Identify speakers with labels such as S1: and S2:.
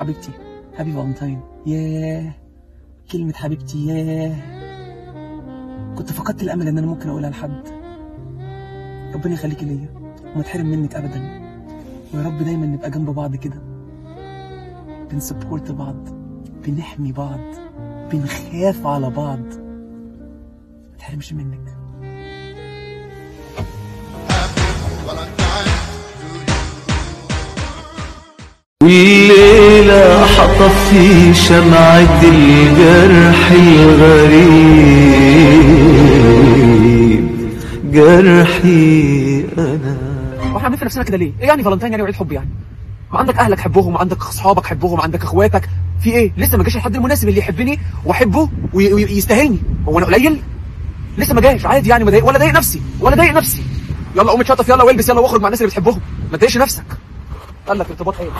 S1: حبيبتي happy Valentine ياه كلمة حبيبتي ياه كنت فقدت الأمل إن أنا ممكن أقولها لحد. ربنا يخليكي ليا وما تحرم منك أبدا. ويا رب دايما نبقى جنب بعض كده. بن support بعض بنحمي بعض بنخاف على بعض. ما تحرمش منك.
S2: والليلة حطف في شمعة الجرح الغريب جرحي أنا
S1: وإحنا في نفسنا كده ليه؟ إيه يعني فالنتين يعني وعيد حب يعني؟ ما عندك أهلك حبهم عندك أصحابك حبهم عندك إخواتك في إيه؟ لسه ما جاش الحد المناسب اللي يحبني وأحبه وي- ويستاهلني هو أنا قليل؟ لسه ما جاش عادي يعني ما ولا ضايق نفسي ولا ضايق نفسي يلا قوم اتشطف يلا والبس يلا واخرج مع الناس اللي بتحبهم ما تضايقش نفسك قال لك ارتباط إيه؟